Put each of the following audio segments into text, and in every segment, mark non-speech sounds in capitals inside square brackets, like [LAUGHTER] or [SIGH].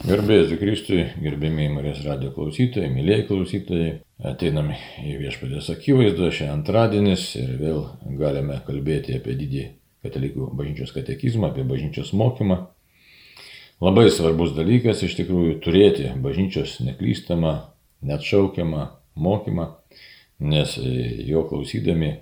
Gerbėjai Kristui, gerbėmiai Marijos radio klausytojai, mėlyjei klausytojai, ateiname į viešpatės akivaizdą, šiandien antradienis ir vėl galime kalbėti apie didį katalikų bažnyčios katekizmą, apie bažnyčios mokymą. Labai svarbus dalykas iš tikrųjų turėti bažnyčios neklystamą, neatšaukiamą mokymą, nes jo klausydami,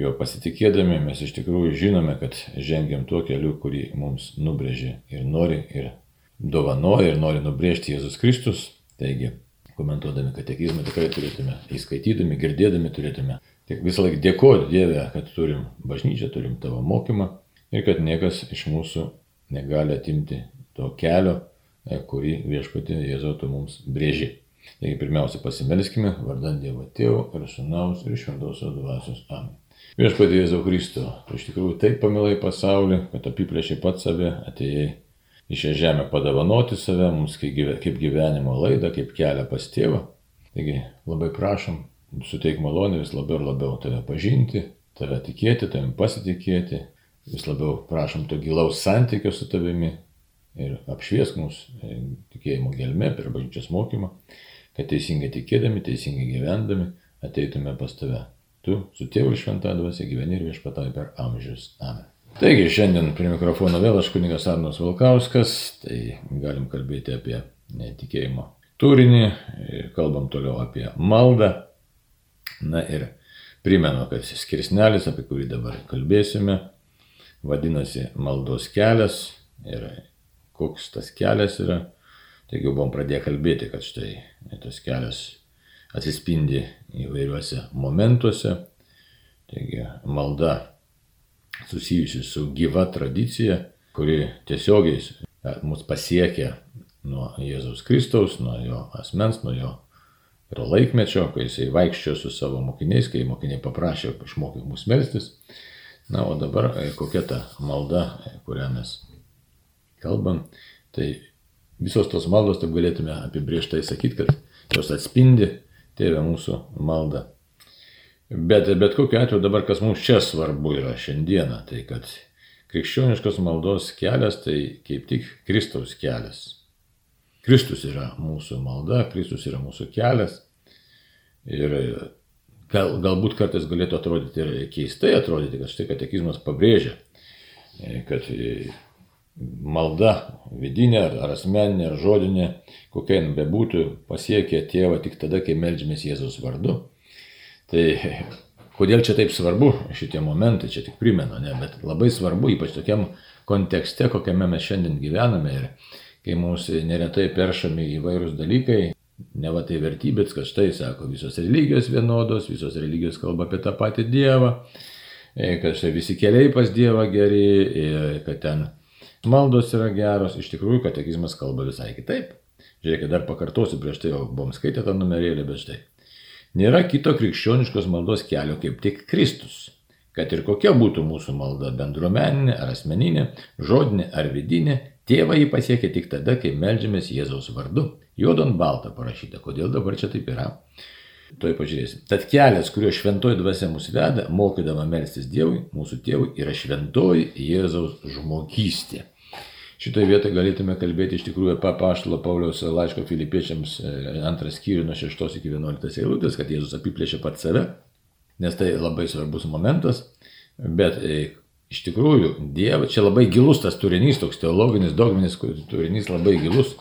jo pasitikėdami mes iš tikrųjų žinome, kad žengiam tuo keliu, kurį mums nubrėžė ir nori ir dovanoja ir nori nubrėžti Jėzus Kristus. Taigi, komentuodami katekizmą tikrai turėtume, įskaitydami, girdėdami turėtume tik visą laiką dėkoti Dievę, kad turim bažnyčią, turim tavo mokymą ir kad niekas iš mūsų negali atimti to kelio, e, kurį viešpatė Jėzautų mums brėži. Taigi pirmiausia pasimelskime, vardant Dievo Tėvo ir Sūnaus ir Šventosios Dvasios Amen. Viešpatė Jėzau Kristo, tu iš tikrųjų taip pamilai pasaulį, kad apiplėšiai pat save, atėjai į šią žemę padovanoti save mums kaip gyvenimo laidą, kaip kelią pas tėvą. Taigi labai prašom, suteik malonę vis labiau ir labiau tave pažinti, tave tikėti, tavim pasitikėti, vis labiau prašom to gilaus santykio su tavimi ir apšviesk mus e, tikėjimo gelme per bažnyčios mokymą, kad teisingai tikėdami, teisingai gyvendami ateitume pas tave. Tu su tėvu ir šventą dvasia gyveni ir viešpatai per amžius. Amen. Taigi šiandien prie mikrofono vėl aš kunigas Arnas Valkauskas, tai galim kalbėti apie tikėjimo turinį, kalbam toliau apie maldą. Na ir primenu, kad skirsnelis, apie kurį dabar kalbėsime, vadinasi maldos kelias ir koks tas kelias yra. Taigi buvom pradėję kalbėti, kad štai tas kelias atsispindi įvairiuose momentuose. Taigi malda susijusi su gyva tradicija, kuri tiesiogiai mus pasiekia nuo Jėzaus Kristaus, nuo jo asmens, nuo jo ir laikmečio, kai jisai vaikščiojo su savo mokiniais, kai mokiniai paprašė išmokyti mus melstis. Na, o dabar e, kokia ta malda, e, kurią mes kalbam, tai visos tos maldos, taip galėtume apibrieštai sakyti, kad jos atspindi tėvę mūsų maldą Bet, bet kokiu atveju dabar, kas mums čia svarbu yra šiandieną, tai kad krikščioniškos maldos kelias tai kaip tik Kristaus kelias. Kristus yra mūsų malda, Kristus yra mūsų kelias. Ir gal, galbūt kartais galėtų atrodyti ir keistai atrodyti, kad štai katekizmas pabrėžia, kad malda vidinė ar asmeninė ar žodinė, kokia jin bebūtų, pasiekia tėvą tik tada, kai melžiamės Jėzaus vardu. Tai kodėl čia taip svarbu šitie momentai, čia tik primenu, ne, bet labai svarbu, ypač tokiam kontekste, kokiame mes šiandien gyvename ir kai mūsų neretai peršami įvairūs dalykai, ne va tai vertybės, kad štai sako, visos religijos vienodos, visos religijos kalba apie tą patį Dievą, e, kad štai visi keliai pas Dievą geri, e, kad ten maldos yra geros, iš tikrųjų katekizmas kalba visai kitaip. Žiūrėkit, dar pakartosiu, prieš tai jau buvom skaitę tą numerėlį, bet štai. Nėra kito krikščioniškos maldos kelio kaip tik Kristus. Kad ir kokia būtų mūsų malda - bendruomeninė ar asmeninė, žodinė ar vidinė, tėvą jį pasiekia tik tada, kai melžiamės Jėzaus vardu. Juodon balta parašyta, kodėl dabar čia taip yra. Tuoj pažiūrėsim. Tad kelias, kuriuo šventoji dvasia mus veda, mokydama melstis Dievui, mūsų tėvui, yra šventoji Jėzaus žmogystė. Šitoje vietoje galėtume kalbėti iš tikrųjų apie paštalo Pauliaus laiško filipiečiams e, antras skyrių nuo 6 iki 11 eilutės, kad Jėzus apiplėšė pat save, nes tai labai svarbus momentas, bet e, iš tikrųjų Dievas, čia labai gilus tas turinys, toks teologinis, dogminis turinys labai gilus,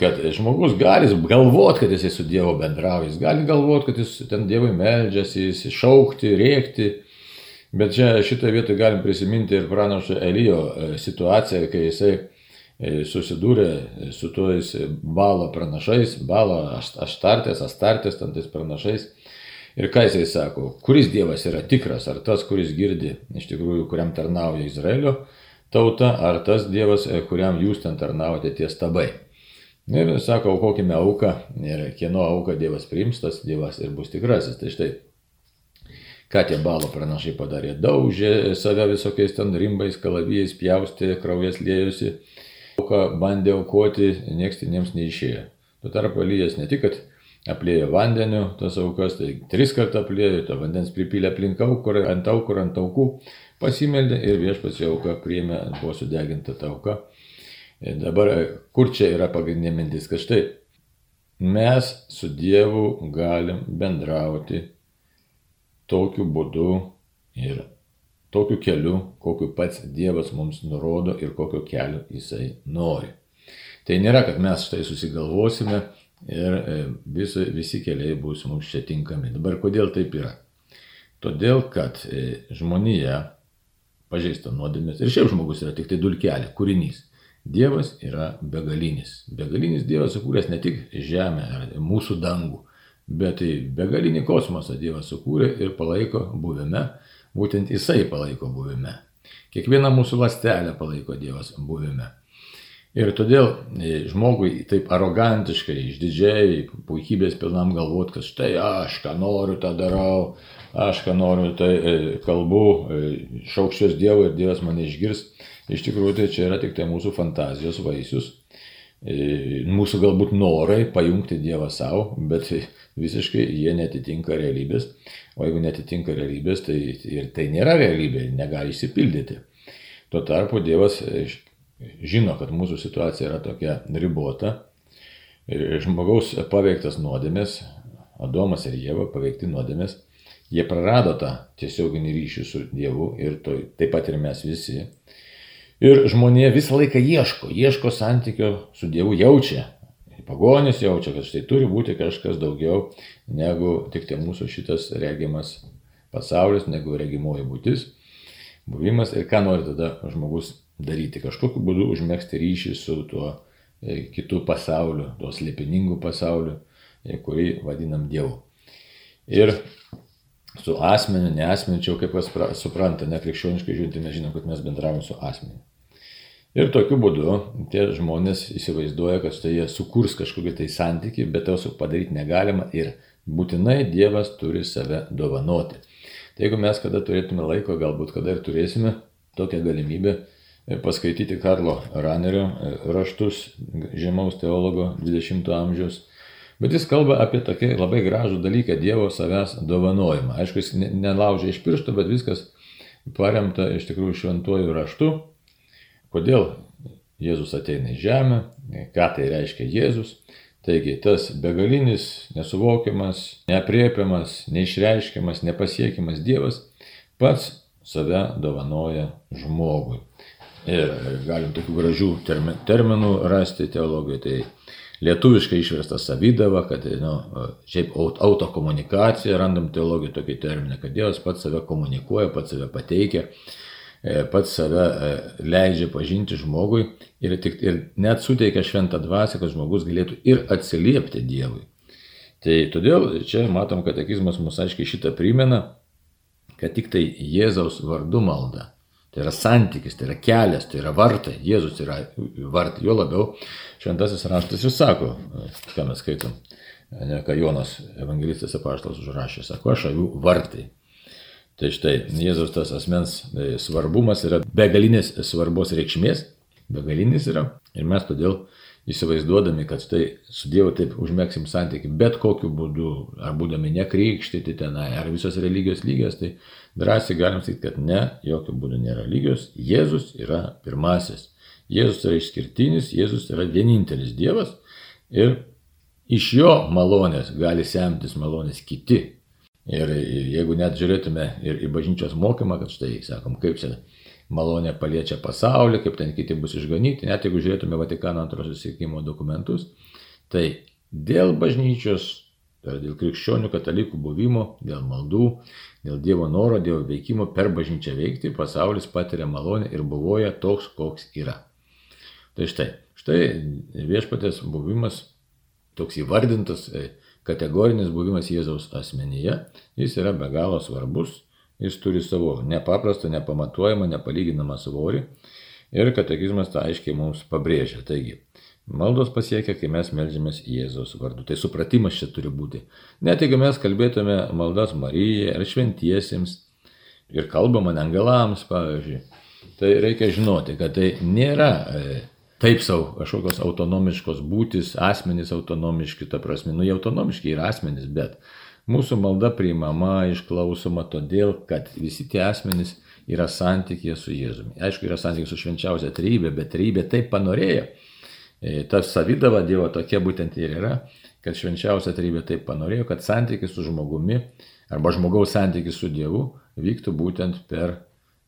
kad žmogus gali galvoti, kad jisai su Dievu bendrauja, jis gali galvoti, kad jis ten Dievui meldžiasi, jis šaukti, rėkti, Bet čia šitoje vietoje galim prisiminti ir pranašo Elijo e, situaciją, kai jisai e, susidūrė su tojais balo pranašais, balo aštartės, astartės, tam tais pranašais. Ir ką jisai sako, kuris Dievas yra tikras, ar tas, kuris girdi, iš tikrųjų, kuriam tarnauja Izraelio tauta, ar tas Dievas, e, kuriam jūs ten tarnaujate ties tabai. Ir sako, aukokime auką, ir kieno auką Dievas priims, tas Dievas ir bus tikrasis. Tai štai Ką tie balo pranašai padarė? Daužė save visokiais ten rimbais, kalavijais, pjaustė, kraujas lėjusi, auką bandė aukoti, nieks jiems neišėjo. Tuo tarpu Elijas ne tik, kad aplėjo vandeniu tas aukas, tai tris kartą aplėjo, to vandens pripylė aplink aukurą, ant aukurą, ant aukų, pasimeldė ir viešpats jau auką priėmė, buvo sudeginta ta auka. Ir dabar, kur čia yra pagrindinė mintis, kad štai mes su Dievu galim bendrauti tokiu būdu ir tokiu keliu, kokiu pats Dievas mums nurodo ir kokio kelio Jisai nori. Tai nėra, kad mes štai susigalvosime ir e, visi, visi keliai bus mums čia tinkami. Dabar kodėl taip yra? Todėl, kad e, žmonija pažeista nuodėmės ir šiaip žmogus yra tik tai dulkelė, kūrinys. Dievas yra begalinis. Begalinis Dievas sukūręs ne tik žemę ar mūsų dangų, bet tai begalinį kosmosą Dievas sukūrė ir palaiko buvime Būtent jisai palaiko buvime. Kiekvieną mūsų lastelę palaiko Dievas buvime. Ir todėl e, žmogui taip arogantiškai, išdidžiai, puikybės pilnam galvot, kad štai aš ką noriu, tą darau, aš ką noriu, tai e, kalbu, e, šaukščios Dievo ir Dievas mane išgirs. Iš tikrųjų, tai čia yra tik tai mūsų fantazijos vaisius, mūsų galbūt norai pajungti Dievą savo, bet visiškai jie netitinka realybės. O jeigu netitinka realybės, tai ir tai nėra realybė, negali išsipildyti. Tuo tarpu Dievas e, žino, kad mūsų situacija yra tokia ribota. Ir žmogaus paveiktas nuodėmės, Adomas ir Jėva paveikti nuodėmės, jie prarado tą tiesioginį ryšį su Dievu ir to, taip pat ir mes visi. Ir žmonė visą laiką ieško, ieško santykio su Dievu, jaučia, pagonis jaučia, kad štai turi būti kažkas daugiau negu tik tai mūsų šitas regimas pasaulis, negu regimoji būtis, buvimas. Ir ką nori tada žmogus daryti, kažkokiu būdu užmėgsti ryšį su tuo e, kitu pasauliu, tuo slėpiningu pasauliu, e, kurį vadinam Dievu. Ir su asmeniu, ne asmeniu, kaip kas supranta, nekrikščioniškai žiūrint, mes žinom, kad mes bendravom su asmeniu. Ir tokiu būdu tie žmonės įsivaizduoja, kad štai jie sukurs kažkokį tai santyki, bet to padaryti negalima ir būtinai Dievas turi save dovanoti. Tai jeigu mes kada turėtume laiko, galbūt kada ir turėsime tokią galimybę e, paskaityti Karlo Ranerio e, raštus žemaus teologo 20-ojo amžiaus, bet jis kalba apie tokį labai gražų dalyką Dievo savęs dovanojimą. Aišku, jis nelaužia iš piršto, bet viskas paremta iš tikrųjų šventuoju raštu Kodėl Jėzus ateina į žemę, ką tai reiškia Jėzus. Taigi tas begalinis, nesuvokiamas, neapriepiamas, neišreiškiamas, nepasiekiamas Dievas pats save dovanoja žmogui. Ir galim tokių gražių terminų rasti teologijoje. Tai lietuviškai išversta savydava, kad nu, šiaip autokomunikacija, randam teologijoje tokį terminą, kad Dievas pats save komunikuoja, pats save pateikia E, pats save e, leidžia pažinti žmogui ir, tik, ir net suteikia šventą dvasę, kad žmogus galėtų ir atsiliepti Dievui. Tai todėl čia matom, kad akizmas mus aiškiai šitą primena, kad tik tai Jėzaus vardu malda. Tai yra santykis, tai yra kelias, tai yra vartai. Jėzus yra vartai. Jo labiau šventasis raštas ir sako, ką mes skaitom, ne, ką Jonas evangelistas apaštalas užrašė, sako, aš aviu vartai. Tai štai, Jėzus tas asmens e, svarbumas yra begalinės svarbos reikšmės, begalinis yra. Ir mes todėl įsivaizduodami, kad štai su Dievu taip užmėgsim santyki bet kokiu būdu, ar būdami nekrikštyti tenai, ar visos religijos lygios, tai drąsiai galim sakyti, kad ne, jokių būdų nėra lygios. Jėzus yra pirmasis. Jėzus yra išskirtinis, Jėzus yra vienintelis Dievas ir iš jo malonės gali semtis malonės kiti. Ir jeigu net žiūrėtume ir į bažnyčios mokymą, kad štai, sakom, kaip čia malonė paliečia pasaulį, kaip ten kiti bus išganyti, net jeigu žiūrėtume Vatikano antrojo susiekimo dokumentus, tai dėl bažnyčios, tai dėl krikščionių katalikų buvimo, dėl maldų, dėl Dievo noro, Dievo veikimo per bažnyčią veikti, pasaulis patiria malonę ir buvoja toks, koks yra. Tai štai, štai viešpatės buvimas toks įvardintas kategorinis buvimas Jėzaus asmenyje, jis yra be galo svarbus, jis turi savo nepaprastą, nepamatuojamą, nepalyginamą svorį ir katekizmas tą aiškiai mums pabrėžia. Taigi, maldos pasiekia, kai mes melžiamės Jėzaus vardu. Tai supratimas čia turi būti. Net jeigu mes kalbėtume maldas Marijai ar šventiesiems ir kalbama angelams, pavyzdžiui, tai reikia žinoti, kad tai nėra e, taip savo kažkokios autonomiškos būtis, asmenys autonomiški, ta prasme, nu jie autonomiški yra asmenys, bet mūsų malda priimama, išklausoma todėl, kad visi tie asmenys yra santykė su Jėzumi. Aišku, yra santykė su švenčiausia trybė, bet trybė taip panorėjo. E, ta savydava Dievo tokia būtent ir yra, kad švenčiausia trybė taip panorėjo, kad santykis su žmogumi arba žmogaus santykis su Dievu vyktų būtent per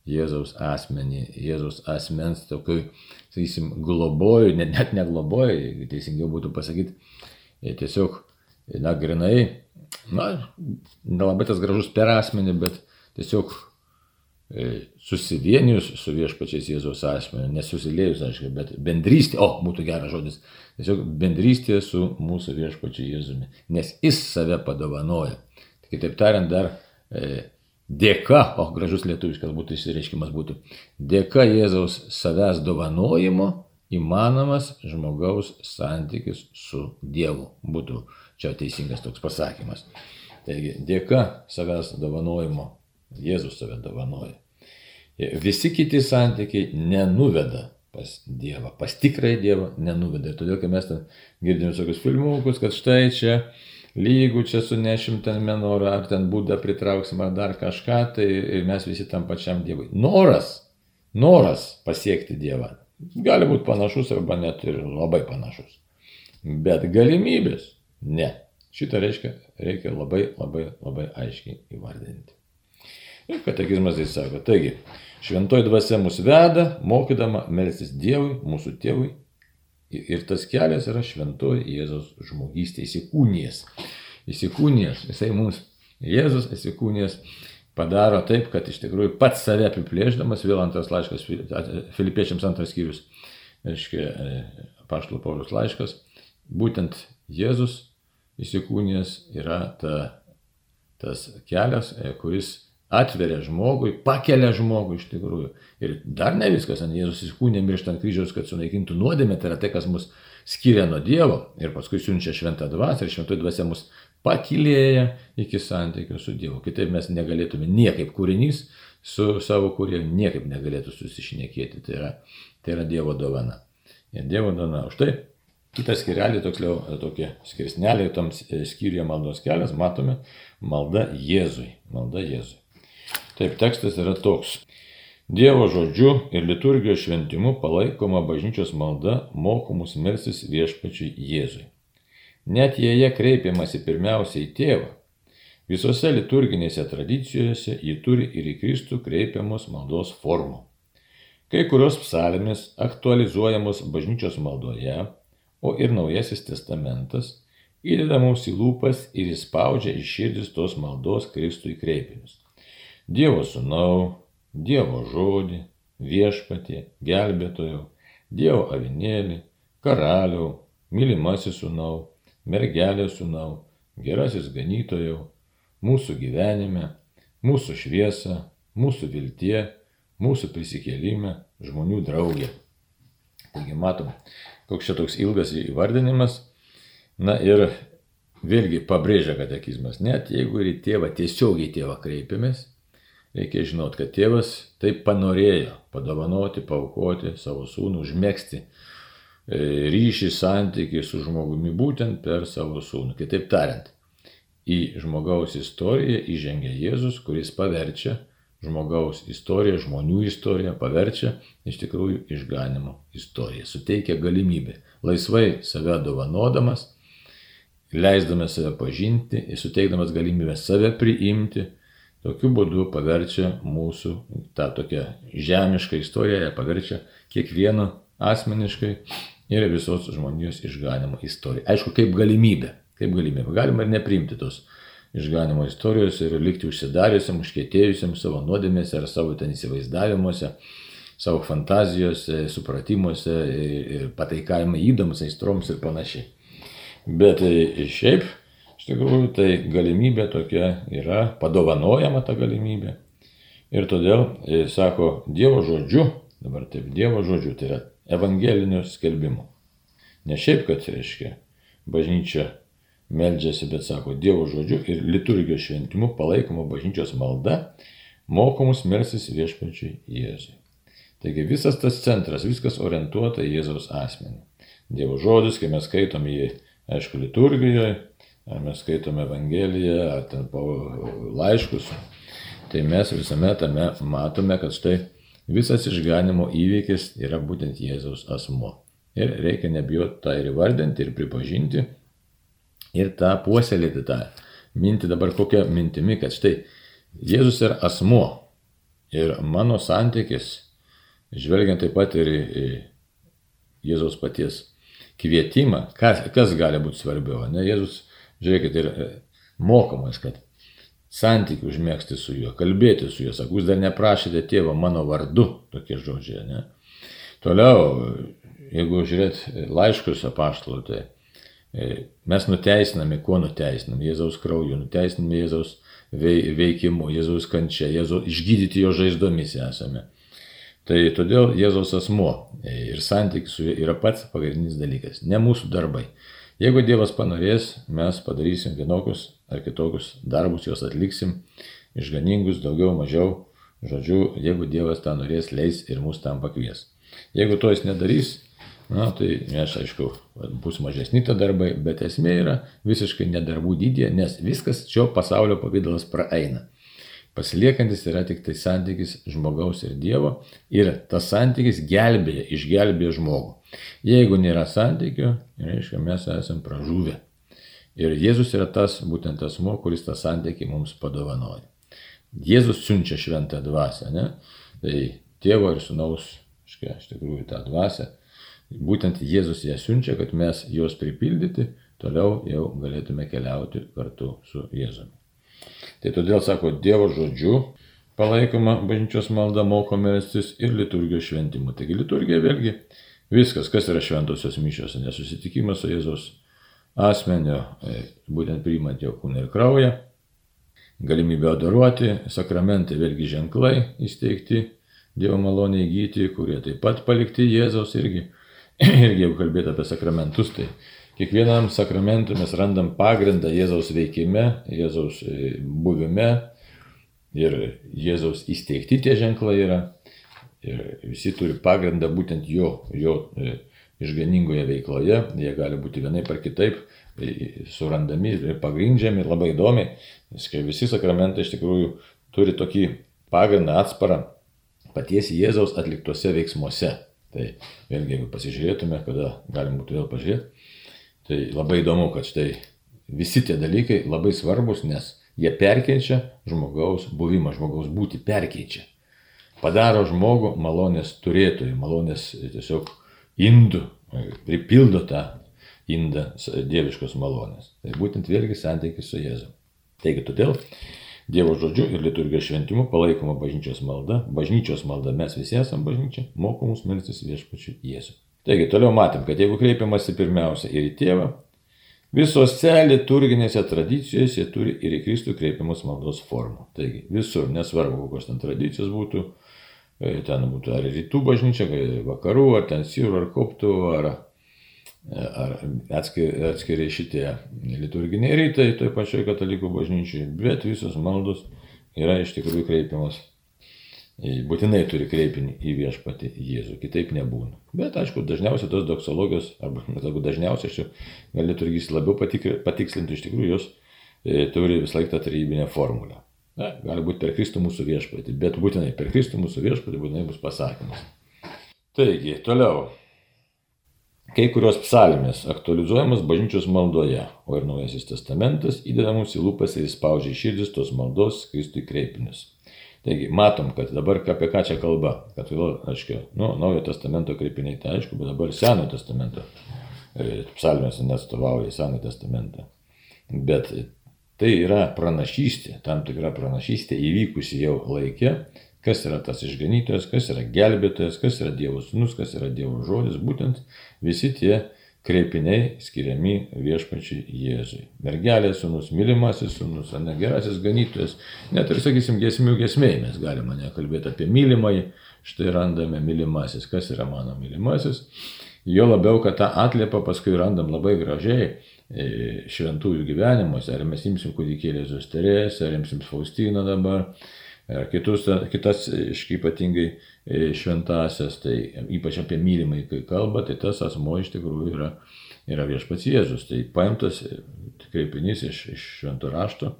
Jėzaus asmenį, Jėzaus asmens tokiu, sakysim, globoju, net, net negloboju, teisingiau būtų pasakyti, e, tiesiog, na, grinai, na, nelabai tas gražus per asmenį, bet tiesiog susivienijus su viešpačiais Jėzaus asmeniu, nesusiliejus, aišku, bet bendrystė, o, būtų geras žodis, tiesiog bendrystė su mūsų viešpačiu Jėzumi, nes jis save padovanoja. Kitaip tariant, dar e, dėka, o gražus lietuviškas būtų išsireiškimas būtų, dėka Jėzaus savęs dovanojimo įmanomas žmogaus santykis su Dievu. Būtų čia teisingas toks pasakymas. Taigi, dėka savęs dovanojimo, Jėzus save dovanoja. Visi kiti santykiai nenuveda pas Dievą, pas tikrąjį Dievą nenuveda. Ir todėl, kai mes ten girdim visokius filmukus, kad štai čia lygų čia sunešim ten menorą, ar ten būdą pritrauksim, ar dar kažką, tai mes visi tam pačiam Dievui. Noras, noras pasiekti Dievą gali būti panašus arba net ir labai panašus. Bet galimybės ne. Šitą reiškia, reikia labai, labai, labai aiškiai įvardinti. Ir katekizmas tai sako, taigi, šventoji dvasia mus veda, mokydama melstis Dievui, mūsų tėvui. Ir tas kelias yra šventoji Jėzaus žmogystė, įsikūnijas. Įsikūnijas, jisai mums, Jėzus įsikūnijas padaro taip, kad iš tikrųjų pats save apiplėždamas, vėl antras laiškas, Filipiečiams antras skyrius, reiškia, Paštalo Paulius laiškas, būtent Jėzus įsikūnijas yra ta, tas kelias, kuris atveria žmogui, pakelia žmogų iš tikrųjų. Ir dar ne viskas, ant Jėzus įsikūnė miršta ant kryžiaus, kad sunaikintų nuodėmę, tai yra tai, kas mus skiria nuo Dievo ir paskui siunčia šventą dvasę ir šventoji dvasia mus pakilėja iki santykių su Dievu. Kitaip mes negalėtume niekaip kūrinys su savo kūrėju, niekaip negalėtų susišnekėti. Tai yra, tai yra Dievo dovana. Ir Dievo dovana. Už tai kitą skirelį, toksliau, tokie skirsneliai, tam skyriuje maldos kelias, matome malda Jėzui. Malda Jėzui. Taip tekstas yra toks. Dievo žodžiu ir liturgijos šventimu palaikoma bažnyčios malda mokomus melsis viešpačiui Jėzui. Net jei jie kreipiamasi pirmiausia į tėvą, visose liturginėse tradicijose ji turi ir į Kristų kreipiamos maldos formų. Kai kurios psalmės aktualizuojamos bažnyčios maldoje, o ir Naujasis testamentas įdeda mums į lūpas ir įspaudžia į širdis tos maldos Kristui kreipinius. Dievo sūnau, Dievo žodį, viešpatie, gelbėtojau, Dievo avinėlį, karaliau, mylimasis sūnau, mergelė sūnau, gerasis ganytojau, mūsų gyvenime, mūsų šviesa, mūsų viltie, mūsų prisikėlime, žmonių draugė. Taigi matom, koks čia toks ilgas įvardinimas. Na ir vėlgi pabrėžia katekizmas, net jeigu ir į tėvą tiesiogiai tėvą kreipiamės, Reikia žinot, kad tėvas taip panorėjo padovanoti, paukoti savo sūnų, užmėgsti e, ryšį, santykių su žmogumi būtent per savo sūnų. Kitaip tariant, į žmogaus istoriją įžengia Jėzus, kuris paverčia žmogaus istoriją, žmonių istoriją, paverčia iš tikrųjų išganimo istoriją, suteikia galimybę laisvai save dovanodamas, leisdamas save pažinti, suteikdamas galimybę save priimti Tokiu būdu paverčia mūsų tą tokią žemišką istoriją, paverčia kiekvieno asmeniškai ir visos žmonijos išganimo istoriją. Aišku, kaip galimybė. Kaip galimybė. Galima ir neprimti tos išganimo istorijos ir likti užsidariusiam, užkėtėjusiam savo nuodėmėse ar savo ten įsivaizdavimuose, savo fantazijose, supratimuose ir pataikavimai įdomus aistroms ir panašiai. Bet šiaip tikrųjų, tai galimybė tokia yra, padovanojama ta galimybė. Ir todėl, e, sako, Dievo žodžiu, dabar taip, Dievo žodžiu, tai yra evangelinių skelbimų. Ne šiaip, kad reiškia, bažnyčia meldžiasi, bet sako, Dievo žodžiu ir liturgijos šventimu palaikoma bažnyčios malda, mokomus melsis viešpačiai Jėzui. Taigi visas tas centras, viskas orientuota į Jėzaus asmenį. Dievo žodis, kai mes skaitom jį, aišku, liturgijoje, mes skaitome Evangeliją, ar ten laiškus, tai mes visame tame matome, kad štai visas išganimo įvykis yra būtent Jėzaus asmo. Ir reikia nebijoti tą ir įvardinti, ir pripažinti, ir tą puoselėti tą mintį dabar kokią mintimi, kad štai Jėzus yra asmo. Ir mano santykis, žvelgiant taip pat ir į Jėzaus paties kvietimą, kas, kas gali būti svarbiau. Ne? Jėzus, žiūrėkit, ir e, mokomas, kad santykių užmėgsti su juo, kalbėti su juo. Sako, jūs dar neprašėte tėvo mano vardu, tokie žodžiai. Ne? Toliau, jeigu žiūrėt laiškus apaštalų, tai e, mes nuteisinami, kuo nuteisinami? Jėzaus krauju, nuteisinami Jėzaus veikimu, Jėzaus kančia, Jėzaus išgydyti jo žaizdomis esame. Tai todėl Jėzaus asmuo e, ir santykis su juo yra pats pagrindinis dalykas, ne mūsų darbai. Jeigu Dievas panorės, mes padarysim vienokius ar kitokius darbus, juos atliksim, išganingus, daugiau, mažiau. Žodžiu, jeigu Dievas tą norės, leis ir mus tam pakvies. Jeigu to jis nedarys, na, tai mes, aišku, bus mažesni tie darbai, bet esmė yra visiškai nedarbų dydė, nes viskas šio pasaulio pavydalas praeina. Pasiliekantis yra tik tai santykis žmogaus ir Dievo ir tas santykis gelbėja, išgelbėja žmogų. Jeigu nėra santykių, reiškia, mes esame pražuvę. Ir Jėzus yra tas, būtent tas mo, kuris tą santykį mums padovanoja. Jėzus siunčia šventą dvasę, ne? Tai tėvo ir sunaus, škia, iš tikrųjų, tą dvasę. Būtent Jėzus ją siunčia, kad mes jos pripildyti, toliau jau galėtume keliauti kartu su Jėzumi. Tai todėl sako Dievo žodžiu palaikoma bažnyčios malda, mokome melstis ir liturgijos šventimu. Taigi liturgija vėlgi viskas, kas yra šventosios mišios, nesusitikimas su Jėzaus asmenio, e, būtent priimant jo kūną ir kraują, galimybė adoruoti, sakramentai vėlgi ženklai įsteigti, Dievo malonė įgyti, kurie taip pat palikti Jėzaus irgi. [CLEARS THROAT] Irgi jeigu kalbėti apie sakramentus, tai Kiekvienam sakramentui mes randam pagrindą Jėzaus veikime, Jėzaus e, buvime ir Jėzaus įsteigti tie ženklai yra. Ir visi turi pagrindą būtent jo, jo e, išganingoje veikloje. Jie gali būti vienai par kitaip e, surandami ir pagrindžiami labai įdomiai. Nes kai visi sakramentai iš tikrųjų turi tokį pagrindą atsparą paties Jėzaus atliktose veiksmuose. Tai vėlgi, jeigu pasižiūrėtume, kada galim būtų vėl pažiūrėti, Tai labai įdomu, kad štai visi tie dalykai labai svarbus, nes jie perkeičia žmogaus buvimą, žmogaus būti perkeičia. Padaro žmogų malonės turėtojų, malonės tiesiog indų, pripildo tą indą dieviškos malonės. Tai būtent vėlgi santykis su Jėzu. Taigi todėl Dievo žodžiu ir liturgijos šventimu palaikoma bažnyčios malda. Bažnyčios malda mes visi esame bažnyčia, mokomus melstis viešpačiu Jėzu. Taigi toliau matėm, kad jeigu kreipiamasi pirmiausia ir į tėvą, visose liturginėse tradicijose turi ir į Kristų kreipiamos maldos formų. Taigi visur, nesvarbu, kokios ten tradicijos būtų, e, ten būtų ar rytų bažnyčia, vakarų, ar ten sirų, ar koptų, ar, e, ar atskiri, atskiri šitie liturginiai rytai toj pačioj katalikų bažnyčiai, bet visos maldos yra iš tikrųjų kreipiamos būtinai turi kreipinį į viešpatį Jėzų, kitaip nebūna. Bet aišku, dažniausiai tos doksologijos, arba jeigu dažniausiai aš gal liturgys labiau patikri, patikslinti, iš tikrųjų jos e, turi visą laiką tą tarybinę formulę. Na, gali būti per Kristų mūsų viešpatį, bet būtinai per Kristų mūsų viešpatį būtinai bus pasakymas. Taigi, toliau. Kai kurios psalmės aktualizuojamos bažnyčios maldoje, o ir Naujasis testamentas įdeda mums į lūpas ir įspaudžia širdis tos maldos Kristui kreipinius. Taigi matom, kad dabar apie ką čia kalba, kad vėl, aišku, nu, naujo testamento kreipiniai, tai aišku, bet dabar seno testamento e, psalmės neatstovauja seno testamentą. Bet tai yra pranašystė, tam tikra pranašystė įvykusi jau laikė, kas yra tas išganytojas, kas yra gelbėtojas, kas yra Dievo sūnus, kas yra Dievo žodis, būtent visi tie kreipiniai skiriami viešpačiai Jėzui. Mergelės sunus, mylimasis sunus, ne gerasis ganytojas. Net ir, sakysim, gesmių gesmiai mes galime nekalbėti apie mylimąjį. Štai randame mylimasis. Kas yra mano mylimasis? Jo labiau, kad tą atliepą paskui randam labai gražiai e, šventųjų gyvenimuose. Ar mes imsim kūdikėlį Zosterės, ar imsim Faustiną dabar, ar kitus, kitas, iškai ypatingai E, šventasias, tai ypač apie mylimai, kai kalba, tai tas asmo iš tikrųjų yra, yra viešpats Jėzus. Tai paimtas kreipinys iš, iš švento rašto,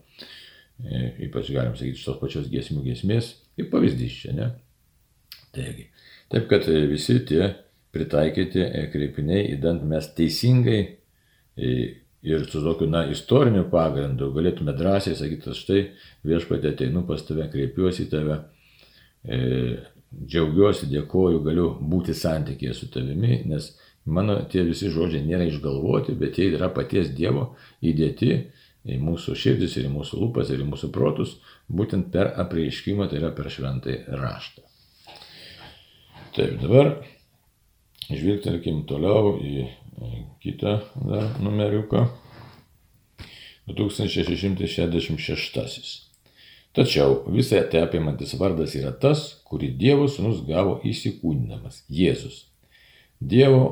e, ypač galim sakyti, iš tos pačios giesmių giesmės, kaip pavyzdys čia, ne? Taigi, taip kad e, visi tie pritaikyti e, kreipiniai, įdant mes teisingai ir su tokiu, na, istoriniu pagrindu galėtume drąsiai sakyti, štai viešpatė ateinu pas tave, kreipiuosi į tave, e, džiaugiuosi, dėkoju, galiu būti santykėje su tavimi, nes mano tie visi žodžiai nėra išgalvoti, bet jie yra paties Dievo įdėti į mūsų širdis ir į mūsų lūpas ir į mūsų protus, būtent per apreiškimą, tai yra per šventai raštą. Taip, dabar žvilgtelkim toliau į kitą dar numeriuką. 2666. Tačiau visą tai apimantis vardas yra tas, kurį Dievo sūnus gavo įsikūninamas - Jėzus. Dievo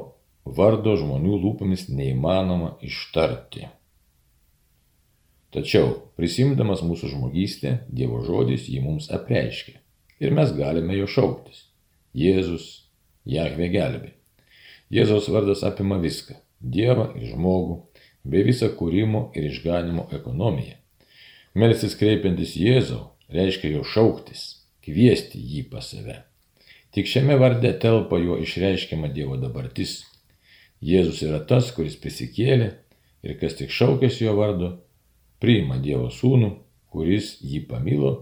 vardo žmonių lūpomis neįmanoma ištarti. Tačiau, prisimdamas mūsų žmogystę, Dievo žodis jį mums apreiškia. Ir mes galime jo šauktis. Jėzus, Jahve gelbė. Jėzaus vardas apima viską - Dievą ir žmogų, bei visą kūrimo ir išganimo ekonomiją. Melsis kreipiantis Jėzau reiškia jo šauktis, kviesti jį pas save. Tik šiame varde telpa jo išreiškiama Dievo dabartis. Jėzus yra tas, kuris prisikėlė ir kas tik šaukėsi jo vardu, priima Dievo sūnų, kuris jį pamilo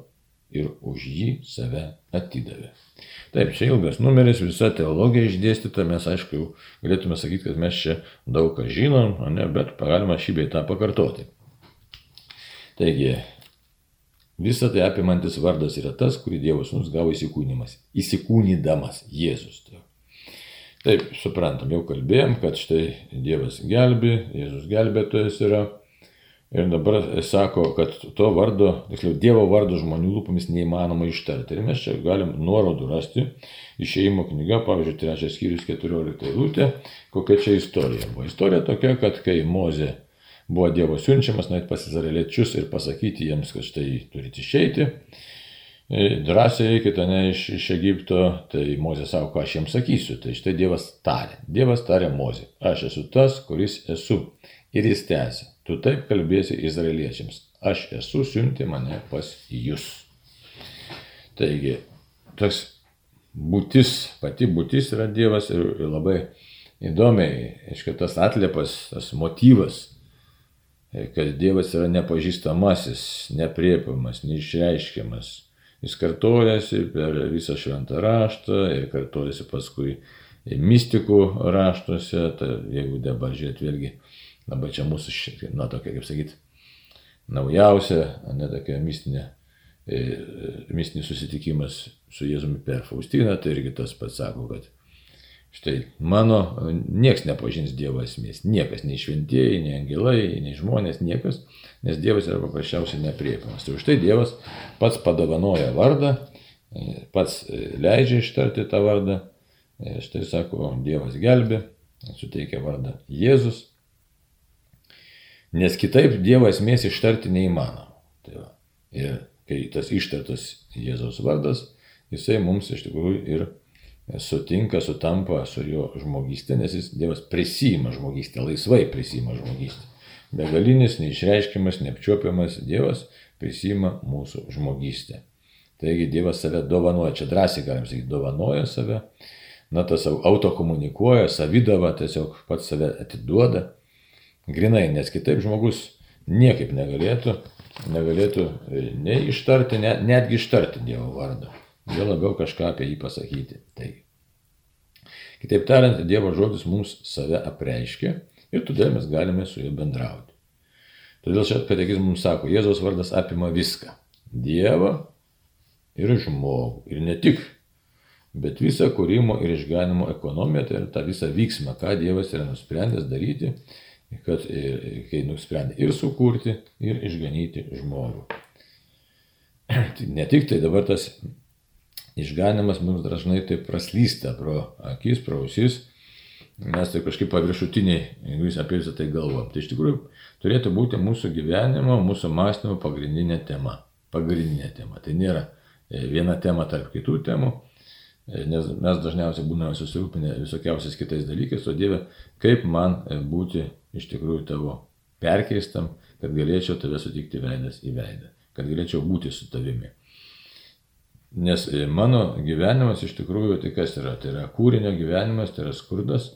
ir už jį save atidavė. Taip, čia ilgas numeris, visa teologija išdėstyta, mes aišku galėtume sakyti, kad mes čia daug ką žinom, ne, bet galima šį bei tą pakartoti. Taigi, visa tai apimantis vardas yra tas, kurį Dievas mums gavo įsikūnymas, įsikūnydamas Jėzus. Taip, suprantam, jau kalbėjom, kad štai Dievas gelbi, Jėzus gelbėtojas yra. Ir dabar sako, kad to vardo, tiksliau Dievo vardo žmonių lūpomis neįmanoma ištarti. Ir mes čia galim nuorodų rasti. Išėjimo knyga, pavyzdžiui, trečias skyrius 14 eilutė, kokia čia istorija buvo. Istorija tokia, kad kai Mozė buvo Dievo siunčiamas, nueit pas izraeliečius ir pasakyti jiems, kad štai turite išeiti, e, drąsiai eikite ne iš, iš Egipto, tai Mozė sako, ką aš jiems sakysiu. Tai štai Dievas tarė. Dievas tarė Mozė, aš esu tas, kuris esu. Ir jis tęsė, tu taip kalbėsi izraeliečiams, aš esu siunti mane pas jūs. Taigi, tas būtis, pati būtis yra Dievas ir labai įdomiai, aiškiai, tas atliepas, tas motyvas, kad Dievas yra nepažįstamasis, nepriepiamas, neišreiškiamas. Jis kartojasi per visą šventą raštą ir kartojasi paskui mistikų raštuose, tai jeigu dabar žiūrėt vėlgi Dabar čia mūsų, na, tokia, kaip sakyt, naujausia, ne tokia mistinė, e, mistinis susitikimas su Jėzumi per Faustiną, tai irgi tas pats sako, kad štai mano, nieks nepažins Dievo esmės, niekas, nei šventieji, nei angelai, nei žmonės, niekas, nes Dievas yra paprasčiausiai nepriepiamas. Tai už tai Dievas pats padovanoja vardą, e, pats e, leidžia ištarti tą vardą, štai sako, Dievas gelbė, suteikia vardą Jėzus Nes kitaip Dievo esmės ištarti neįmanoma. Tai va. ir kai tas ištartas Jėzaus vardas, jisai mums iš tikrųjų ir sutinka, sutampa su jo žmogystė, nes jis Dievas prisima žmogystę, laisvai prisima žmogystę. Begalinis, neišreiškiamas, neapčiuopiamas Dievas prisima mūsų žmogystę. Taigi Dievas save dovanoja, čia drąsiai galim sakyti, dovanoja save, na tas autokomunikuoja, savydava, tiesiog pats save atiduoda Grinai, nes kitaip žmogus niekaip negalėtų, negalėtų e, nei ištarti, net, netgi ištarti Dievo vardą. Jo labiau kažką apie jį pasakyti. Tai. Kitaip tariant, Dievo žodis mums save apreiškia ir todėl mes galime su juo bendrauti. Todėl čia katekizmas mums sako, Jėzaus vardas apima viską. Dievą ir žmogų. Ir ne tik, bet visą kūrimo ir išganimo ekonomiją, tai yra tą visą vyksmą, ką Dievas yra nusprendęs daryti kad kai nusprendė ir sukurti, ir išganyti žmogų. [CLEARS THROAT] Ne tik tai dabar tas išganimas mums dažnai taip praslysta pro akis, pro ausis, mes tai kažkaip paviršutiniai, jūs apie visą tai galvojam. Tai iš tikrųjų turėtų būti mūsų gyvenimo, mūsų mąstymo pagrindinė tema. Pagrindinė tema. Tai nėra e, viena tema tarp kitų temų, e, nes mes dažniausiai būname susirūpinę visokiausiais kitais dalykais, o Dieve, kaip man e, būti iš tikrųjų tavo perkeistam, kad galėčiau tave sutikti veidas į veidą. kad galėčiau būti su tavimi. Nes e, mano gyvenimas iš tikrųjų tai kas yra? Tai yra kūrinio gyvenimas, tai yra skurdas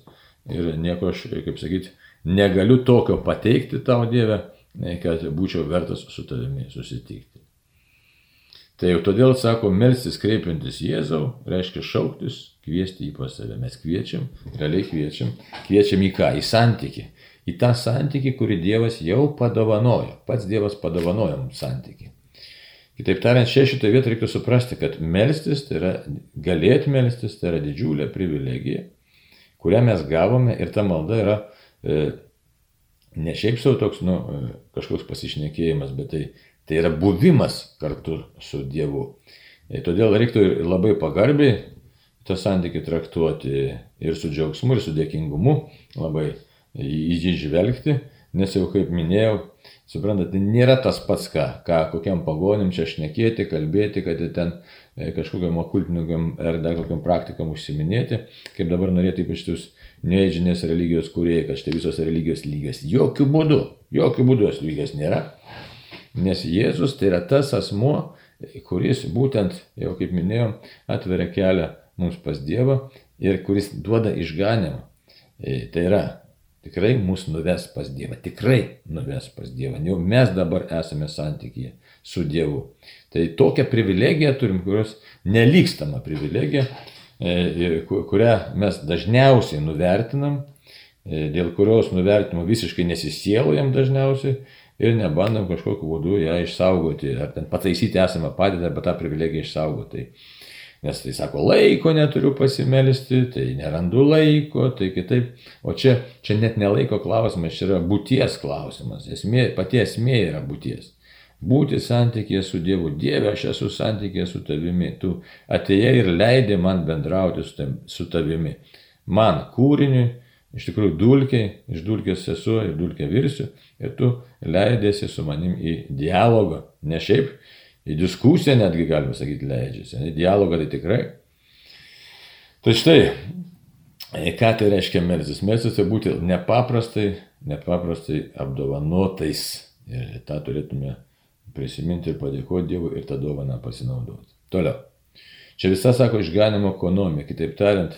ir nieko aš, kaip sakyti, negaliu tokio pateikti tau Dievę, kad būčiau vertas su tavimi susitikti. Tai jau todėl sako, melstis kreipiantis Jėzau, reiškia šauktis, kviesti jį pas save. Mes kviečiam, realiai kviečiam, kviečiam į ką? Į santyki. Į tą santyki, kurį Dievas jau padovanojo. Pats Dievas padovanojo mums santyki. Kitaip tariant, čia šitoje vietoje reikia suprasti, kad melstis, tai yra galėti melstis, tai yra didžiulė privilegija, kurią mes gavome ir ta malda yra e, ne šiaip savo toks, nu, e, kažkoks pasišnekėjimas, bet tai, tai yra buvimas kartu su Dievu. Ir todėl reiktų labai pagarbiai tą santykį traktuoti ir su džiaugsmu, ir su dėkingumu, labai į jį žvelgti, nes jau kaip minėjau, suprantate, nėra tas pats ką, ką kokiam pagonim čia šnekėti, kalbėti, kad ten e, kažkokiam okultiniam ar dar kokiam praktikam užsiminėti, kaip dabar norėtų ypač tus neįžinės religijos kūrėjai, kad štai visos religijos lygios. Jokių būdų, jokių būdų jos lygios nėra. Nes Jėzus tai yra tas asmuo, kuris būtent, jau kaip minėjau, atveria kelią mums pas Dievą ir kuris duoda išganimą. E, tai yra, tikrai mus nuves pas Dievą, tikrai nuves pas Dievą. Jau mes dabar esame santykyje su Dievu. Tai tokią privilegiją turim, kurios nelikstama privilegija, E, kurią mes dažniausiai nuvertinam, e, dėl kurios nuvertimo visiškai nesisielojam dažniausiai ir nebandom kažkokiu būdu ją išsaugoti, ar ten pataisyti esamą padėtį, arba tą privilegiją išsaugoti. Nes tai sako, laiko neturiu pasimelisti, tai nerandu laiko, tai kitaip. O čia, čia net nelaiko klausimas, čia yra būties klausimas. Esmė, pati esmė yra būties būti santykėje su Dievu. Dieve, aš esu santykėje su tavimi. Tu atėjai ir leidai man bendrauti su tavimi. Man kūriniui, iš tikrųjų dulkiai, iš dulkės esu ir dulkė virsiu. Ir tu leidėsi su manim į dialogą. Ne šiaip, į diskusiją netgi galima sakyti leidžiasi. Į dialogą tai tikrai. Tai štai, ką tai reiškia melsis? Melsis tai būti nepaprastai, nepaprastai apdovanotais. Ir tą turėtume prisiminti ir padėkoti Dievui ir tą dovaną pasinaudoti. Toliau. Čia visa sako išganimo ekonomija. Kitaip tariant,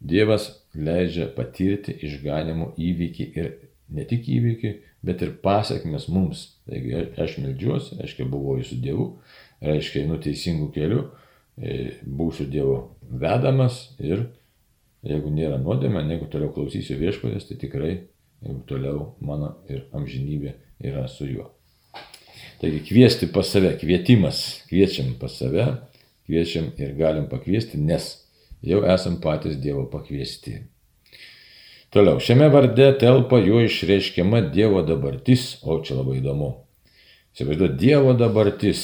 Dievas leidžia patirti išganimo įvykį ir ne tik įvykį, bet ir pasiekmes mums. Taigi aš melžiuosi, reiškia buvoju su Dievu, reiškia einu teisingų kelių, e, būsiu Dievo vedamas ir jeigu nėra nuodėmė, jeigu toliau klausysiu viešpatės, tai tikrai toliau mano ir amžinybė yra su juo. Taigi kviesti pas save, kvietimas, kviečiam pas save, kviečiam ir galim pakviesti, nes jau esam patys Dievo pakviesti. Toliau, šiame varde telpa jo išreiškiama Dievo dabartis, o čia labai įdomu. Įsivaizduoju, Dievo dabartis.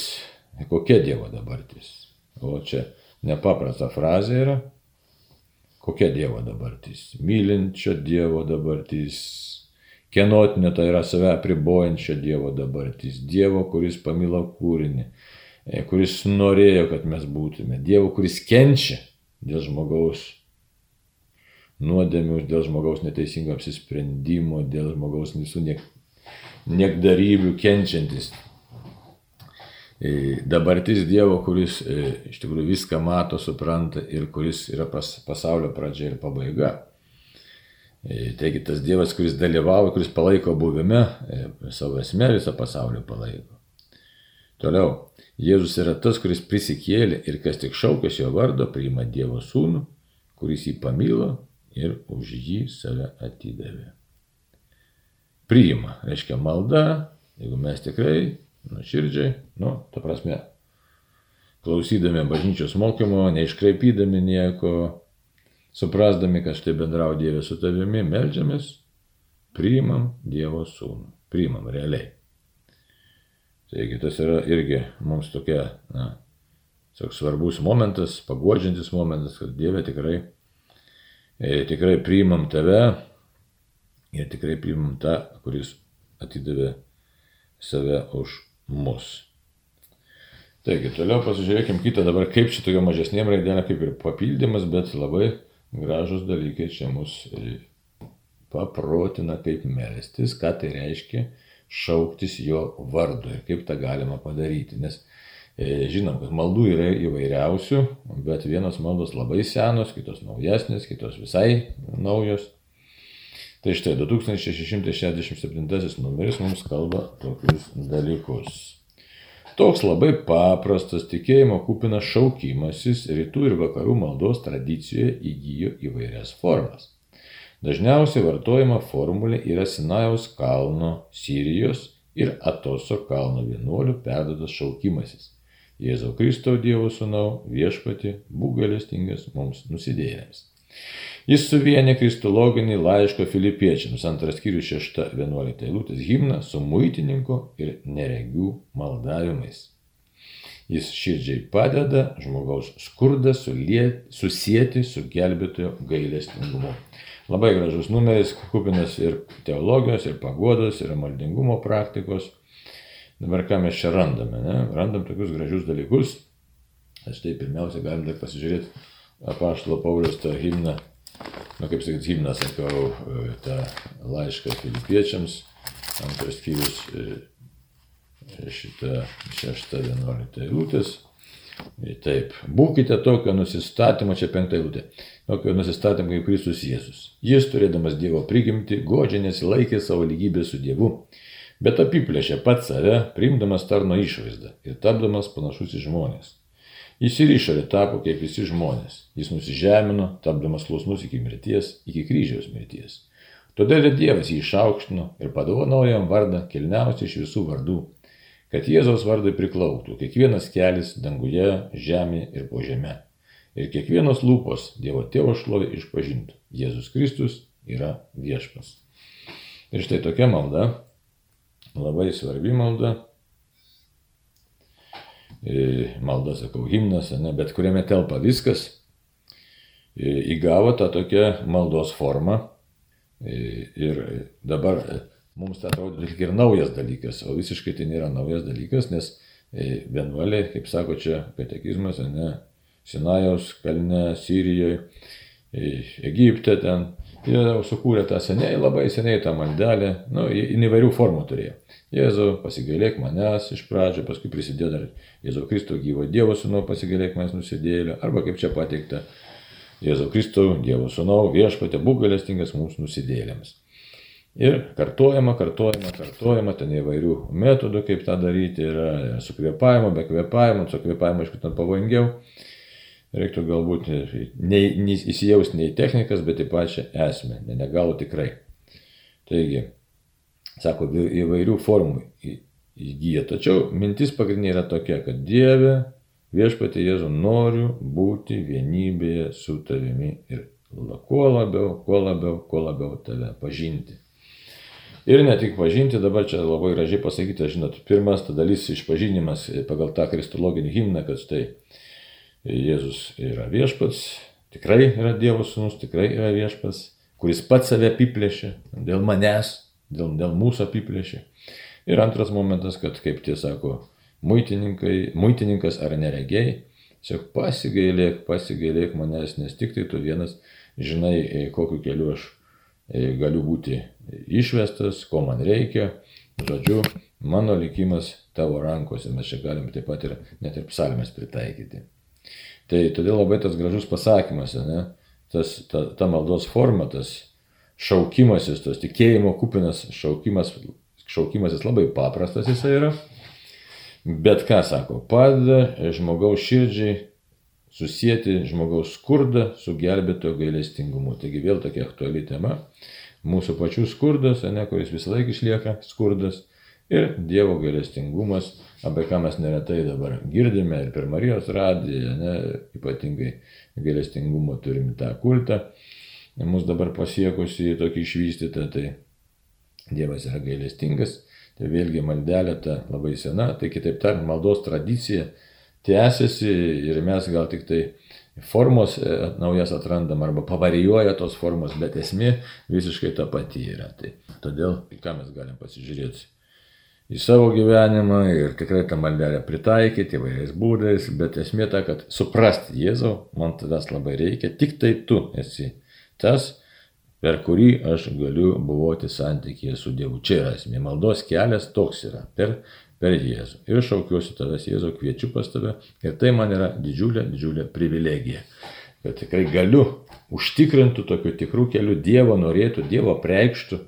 Kokia Dievo dabartis? O čia nepaprasta frazė yra. Kokia Dievo dabartis? Mylinčio Dievo dabartis, Kenotinė tai yra save apribojančio Dievo dabartis. Dievo, kuris pamilo kūrinį, e, kuris norėjo, kad mes būtume. Dievo, kuris kenčia dėl žmogaus nuodėmių, dėl žmogaus neteisingo apsisprendimo, dėl žmogaus visų niek, niekdarybių kenčiantis. E, dabartis Dievo, kuris e, iš tikrųjų viską mato, supranta ir kuris yra pas, pasaulio pradžia ir pabaiga. E, taigi tas Dievas, kuris dalyvauja, kuris palaiko buvime, savo esmę visą pasaulį palaiko. Toliau, Jėzus yra tas, kuris prisikėlė ir kas tik šaukės jo vardo, priima Dievo sūnų, kuris jį pamilo ir už jį save atidavė. Priima, reiškia malda, jeigu mes tikrai, nuoširdžiai, nu, ta prasme, klausydami bažnyčios mokymo, neiškraipydami nieko, suprasdami, kad štai bendrau Dievė su tavimi, melžiamės, priimam Dievo sūnų. Priimam realiai. Taigi tas yra irgi mums tokia, na, toks svarbus momentas, paguodžiantis momentas, kad Dieve tikrai, tikrai priimam tave ir tikrai priimam tą, kuris atidavė save už mus. Taigi, toliau pasižiūrėkime kitą dabar, kaip šitokia mažesnėm raidelė, kaip ir papildymas, bet labai gražus dalykai čia mus paprotina, kaip melstis, ką tai reiškia šauktis jo vardu ir kaip tą galima padaryti. Nes žinom, kad maldų yra įvairiausių, bet vienos maldos labai senos, kitos naujesnės, kitos visai naujos. Tai štai 2667 numeris mums kalba tokius dalykus. Toks labai paprastas tikėjimo kupinas šaukimasis rytų ir vakarų maldos tradicijoje įgyjo įvairias formas. Dažniausiai vartojama formulė yra Sinajaus kalno Sirijos ir Atoso kalno vienuolių perdotas šaukimasis. Jėzau Kristau Dievo Sūnau, viešpati, būk galestingas mums nusidėjėliams. Jis suvienė kristologinį laiško filipiečiams, antras skyrius 6.11 eilutės himną su muitininku ir neregių maldavimais. Jis širdžiai padeda žmogaus skurdą susijęti su gelbėtojo gailestingumu. Labai gražus numeris, kupinas ir teologijos, ir pagodos, ir maldingumo praktikos. Dabar ką mes čia randame? Ne? Randam tokius gražius dalykus. Štai pirmiausia, galim dar pasižiūrėti apaštalo Paulius tą himną, nu kaip sakyti, himną sakau, e, tą laišką filipiečiams, antras skyrius e, šitą 6.11 eilutės. Taip, būkite tokio nusistatymo, čia penktą eilutę, tokio nusistatymo kaip Kristus Jėzus. Jis, turėdamas Dievo prigimti, godžiai nesilaikė savo lygybę su Dievu, bet apiplėšė pat save, priimdamas tarno išvaizdą ir tapdamas panašus į žmonės. Jis ir išorė tapo kaip visi žmonės. Jis nusižemino, tapdamas klausnus iki mirties, iki kryžiaus mirties. Todėl ir Dievas jį išaukštino ir padovanojo jam vardą kilniausią iš visų vardų, kad Jėzaus vardai priklauktų kiekvienas kelias danguje, žemėje ir po žemė. Ir kiekvienos lūpos Dievo tėvo šlovė išpažintų. Jėzus Kristus yra viešpas. Ir štai tokia malda, labai svarbi malda, malda, sakau, himnas, ne, bet kuriame telpa viskas, įgavo tą tokią maldos formą. Ir dabar mums tai atrodo tik ir naujas dalykas, o visiškai tai nėra naujas dalykas, nes vienuoliai, kaip sako čia katekizmas, ne, Sinajaus kalne, Sirijoje, Egipte ten, jie jau sukūrė tą seniai, labai seniai tą maldelę, nu, įvairių formų turėjo. Jėzau, pasigailėk manęs iš pradžio, paskui prisidėjo dar Jėzau Kristų gyvo Dievo sūnau, pasigailėk manęs nusidėlio, arba kaip čia pateikta, Jėzau Kristų, Dievo sūnau, viešpatė, būk galestingas mūsų nusidėlėms. Ir kartuojama, kartuojama, kartuojama, ten įvairių metodų, kaip tą daryti, yra su kvėpavimu, be kvėpavimo, su kvėpavimu, aišku, ten pavojingiau. Reiktų galbūt įsijausti ne į technikas, bet į pačią esmę, ne negalų tikrai. Taigi, sako, įvairių formų įgyja. Tačiau mintis pagrindinė yra tokia, kad Dieve, viešpatė Jėzu, noriu būti vienybėje su tavimi ir kuo labiau, kuo labiau, kuo labiau tave pažinti. Ir ne tik pažinti, dabar čia labai gražiai pasakyta, žinot, pirmas ta dalis išpažinimas pagal tą kristologinį himną, kad štai Jėzus yra viešpats, tikrai yra Dievo sūnus, tikrai yra viešpats, kuris pats save apiplėšė dėl manęs, dėl, dėl mūsų apiplėšė. Ir antras momentas, kad, kaip tie sako, muitininkas ar neregiai, tiesiog pasigailėk, pasigailėk manęs, nes tik tai tu vienas žinai, e, kokiu keliu aš e, galiu būti išvestas, ko man reikia. Žodžiu, mano likimas tavo rankose, mes čia galim taip pat ir net ir psalmės pritaikyti. Tai todėl labai tas gražus pasakymas, ne? tas, ta, ta maldos forma, tas šaukimasis, tos tikėjimo kupinas šaukimas, šaukimasis labai paprastas jisai yra. Bet ką sako, padeda žmogaus širdžiai susijęti žmogaus skurdą su gelbėtojo gailestingumu. Taigi vėl tokia aktuali tema. Mūsų pačių skurdas, ne, kuris visą laiką išlieka skurdas. Ir Dievo gailestingumas, apie ką mes neretai dabar girdime ir per Marijos radiją, ne, ypatingai gailestingumo turime tą kultą mus dabar pasiekusi tokį išvystytą, tai Dievas yra gailestingas, tai vėlgi maldelė ta labai sena, tai kitaip tariant, maldos tradicija tęsiasi ir mes gal tik tai formos e, naujas atrandam arba pavarijuoja tos formos, bet esmė visiškai ta pati yra. Tai todėl, ką mes galim pasižiūrėti į savo gyvenimą ir tikrai tą maldelę pritaikyti įvairiais būdais, bet esmė ta, kad suprasti Jėzau, man tavęs labai reikia, tik tai tu esi tas, per kurį aš galiu buvoti santykėje su Dievu. Čia yra esmė. Maldos kelias toks yra. Per, per Jėzų. Ir šaukiuosi tavęs, Jėzau, kviečiu pas tave. Ir tai man yra didžiulė, didžiulė privilegija. Kad tikrai galiu užtikrintų tokiu tikrų keliu Dievo norėtų, Dievo preikštų.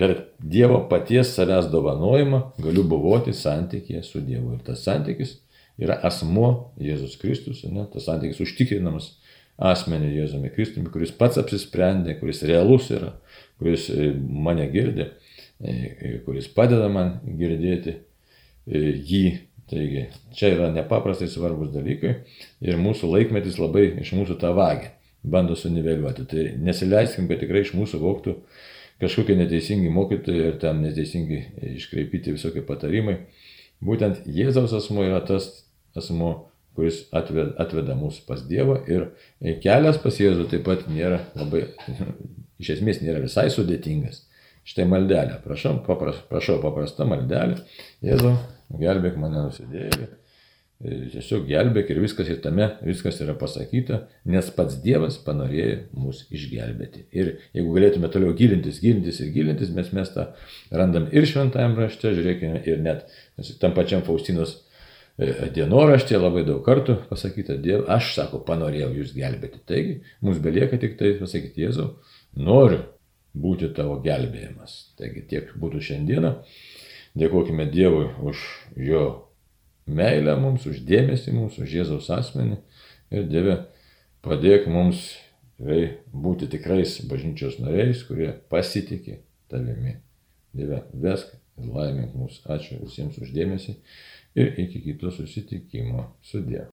Per Dievo paties savęs dovanojimą galiu buvoti santykėje su Dievu. Ir tas santykis yra asmo Jėzus Kristus, ne? tas santykis užtikrinamas asmenį Jėzumi Kristumi, kuris pats apsisprendė, kuris realus yra, kuris e, mane girdė, e, e, kuris padeda man girdėti jį. Taigi, čia yra nepaprastai svarbus dalykai ir mūsų laikmetis labai iš mūsų tą vagį bando suniveliuoti. Tai nesileiskim, kad tikrai iš mūsų voktų kažkokie neteisingi mokytojai ir ten neteisingi iškreipyti visokie patarimai. Būtent Jėzaus asmo yra tas asmo, kuris atveda, atveda mus pas Dievą ir kelias pas Jėzų taip pat nėra labai, [LAUGHS] iš esmės nėra visai sudėtingas. Štai maldelė, prašau, papras, prašau paprasta maldelė, Jėzau, gelbėk mane nusidėjėlį, tiesiog gelbėk ir viskas ir tame, viskas yra pasakyta, nes pats Dievas panorėjo mus išgelbėti. Ir jeigu galėtume toliau gilintis, gilintis ir gilintis, mes mes tą randam ir šventajame rašte, žiūrėkime, ir net tam pačiam Faustinos E, dienoraštė labai daug kartų pasakyta, Dieve, aš, sako, panorėjau jūs gelbėti. Taigi, mums belieka tik tai pasakyti, Jėzau, noriu būti tavo gelbėjimas. Taigi tiek būtų šiandieną. Dėkojime Dievui už jo meilę mums, už dėmesį mums, už Jėzaus asmenį. Ir Dieve, padėk mums tikrai būti tikrais bažnyčios nariais, kurie pasitikė tavimi. Dieve, vesk ir laimink mus. Ačiū visiems uždėmesį ir iki kito susitikimo. Sudė.